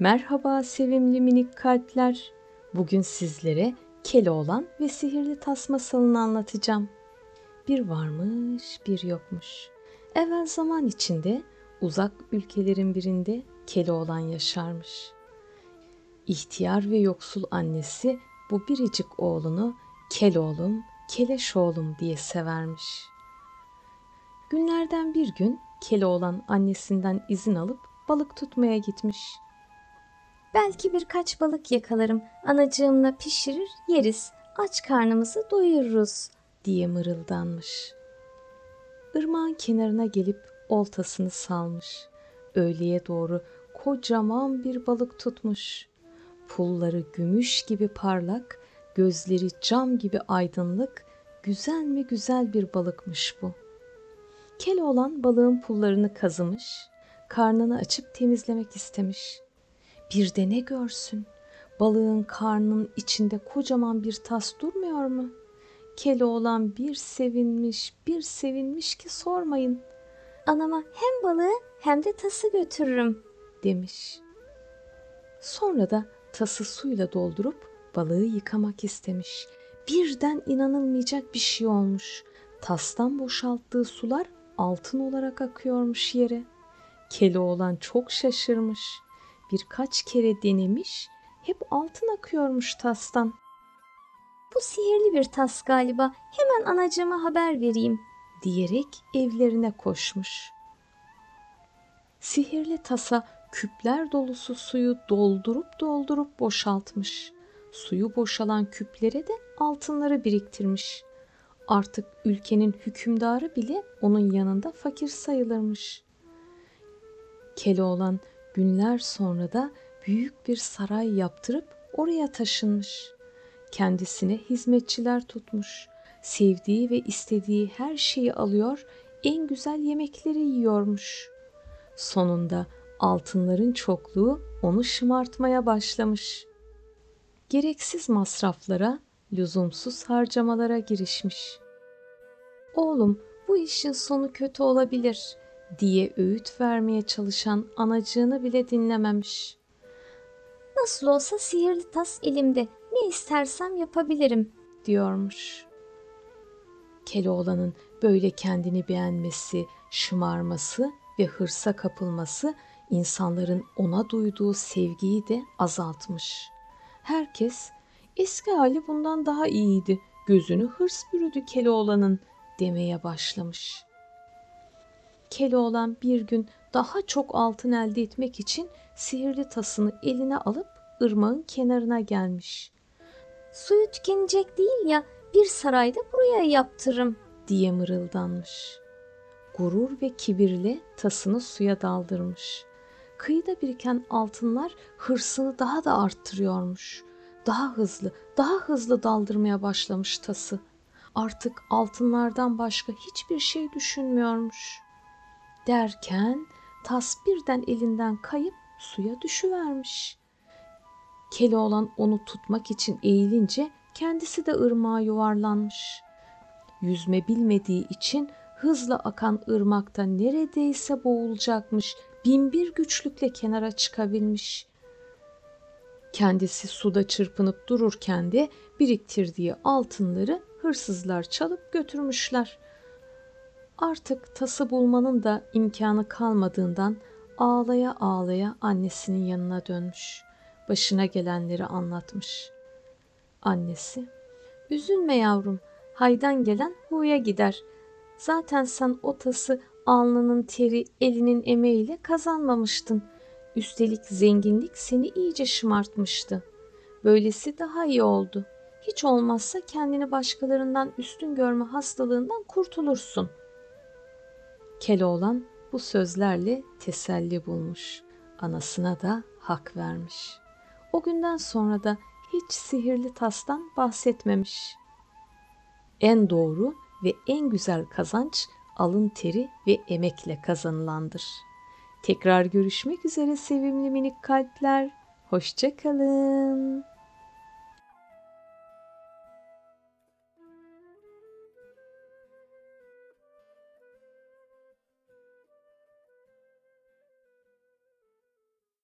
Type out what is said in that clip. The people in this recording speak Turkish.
Merhaba sevimli minik kalpler. Bugün sizlere Keloğlan ve sihirli tas masalını anlatacağım. Bir varmış, bir yokmuş. Evvel zaman içinde uzak ülkelerin birinde Keloğlan yaşarmış. İhtiyar ve yoksul annesi bu biricik oğlunu Keloğlum, Keleş oğlum diye severmiş. Günlerden bir gün Keloğlan annesinden izin alıp balık tutmaya gitmiş. Belki birkaç balık yakalarım. Anacığımla pişirir, yeriz. Aç karnımızı doyururuz. diye mırıldanmış. Irmağın kenarına gelip oltasını salmış. Öğleye doğru kocaman bir balık tutmuş. Pulları gümüş gibi parlak, gözleri cam gibi aydınlık, güzel mi güzel bir balıkmış bu. Keloğlan balığın pullarını kazımış, karnını açıp temizlemek istemiş. Bir de ne görsün? Balığın karnının içinde kocaman bir tas durmuyor mu? Keloğlan bir sevinmiş, bir sevinmiş ki sormayın Anama hem balığı hem de tası götürürüm. demiş. Sonra da tası suyla doldurup balığı yıkamak istemiş. Birden inanılmayacak bir şey olmuş. Tastan boşalttığı sular altın olarak akıyormuş yere. Keloğlan çok şaşırmış. Birkaç kere denemiş, hep altın akıyormuş tastan. Bu sihirli bir tas galiba. Hemen anacığıma haber vereyim. diyerek evlerine koşmuş. Sihirli tasa küpler dolusu suyu doldurup doldurup boşaltmış. Suyu boşalan küplere de altınları biriktirmiş. Artık ülkenin hükümdarı bile onun yanında fakir sayılırmış. Keloğlan günler sonra da büyük bir saray yaptırıp oraya taşınmış. Kendisine hizmetçiler tutmuş. Sevdiği ve istediği her şeyi alıyor, en güzel yemekleri yiyormuş. Sonunda altınların çokluğu onu şımartmaya başlamış. Gereksiz masraflara, lüzumsuz harcamalara girişmiş. Oğlum, bu işin sonu kötü olabilir diye öğüt vermeye çalışan anacığını bile dinlememiş. Nasıl olsa sihirli tas elimde. Ne istersem yapabilirim. diyormuş. Keloğlan'ın böyle kendini beğenmesi, şımarması ve hırsa kapılması insanların ona duyduğu sevgiyi de azaltmış. Herkes eski hali bundan daha iyiydi, gözünü hırs bürüdü Keloğlan'ın demeye başlamış. Keloğlan bir gün daha çok altın elde etmek için sihirli tasını eline alıp ırmağın kenarına gelmiş. Suyu tükenecek değil ya. Bir sarayda buraya yaptırırım. diye mırıldanmış. Gurur ve kibirle tasını suya daldırmış. Kıyıda biriken altınlar hırsını daha da arttırıyormuş. Daha hızlı, daha hızlı daldırmaya başlamış tası. Artık altınlardan başka hiçbir şey düşünmüyormuş. Derken tas birden elinden kayıp suya düşüvermiş. Keloğlan onu tutmak için eğilince kendisi de ırmağa yuvarlanmış. Yüzme bilmediği için hızla akan ırmakta neredeyse boğulacakmış. Binbir güçlükle kenara çıkabilmiş. Kendisi suda çırpınıp dururken de biriktirdiği altınları hırsızlar çalıp götürmüşler. Artık tası bulmanın da imkanı kalmadığından ağlaya ağlaya annesinin yanına dönmüş. Başına gelenleri anlatmış. Annesi, üzülme yavrum, haydan gelen huya gider. Zaten sen o tası alnının teri, elinin emeğiyle kazanmamıştın. Üstelik zenginlik seni iyice şımartmıştı. Böylesi daha iyi oldu. Hiç olmazsa kendini başkalarından üstün görme hastalığından kurtulursun. Keloğlan bu sözlerle teselli bulmuş. Anasına da hak vermiş. O günden sonra da hiç sihirli tastan bahsetmemiş. En doğru ve en güzel kazanç alın teri ve emekle kazanılandır. Tekrar görüşmek üzere sevimli minik kalpler. Hoşça kalın.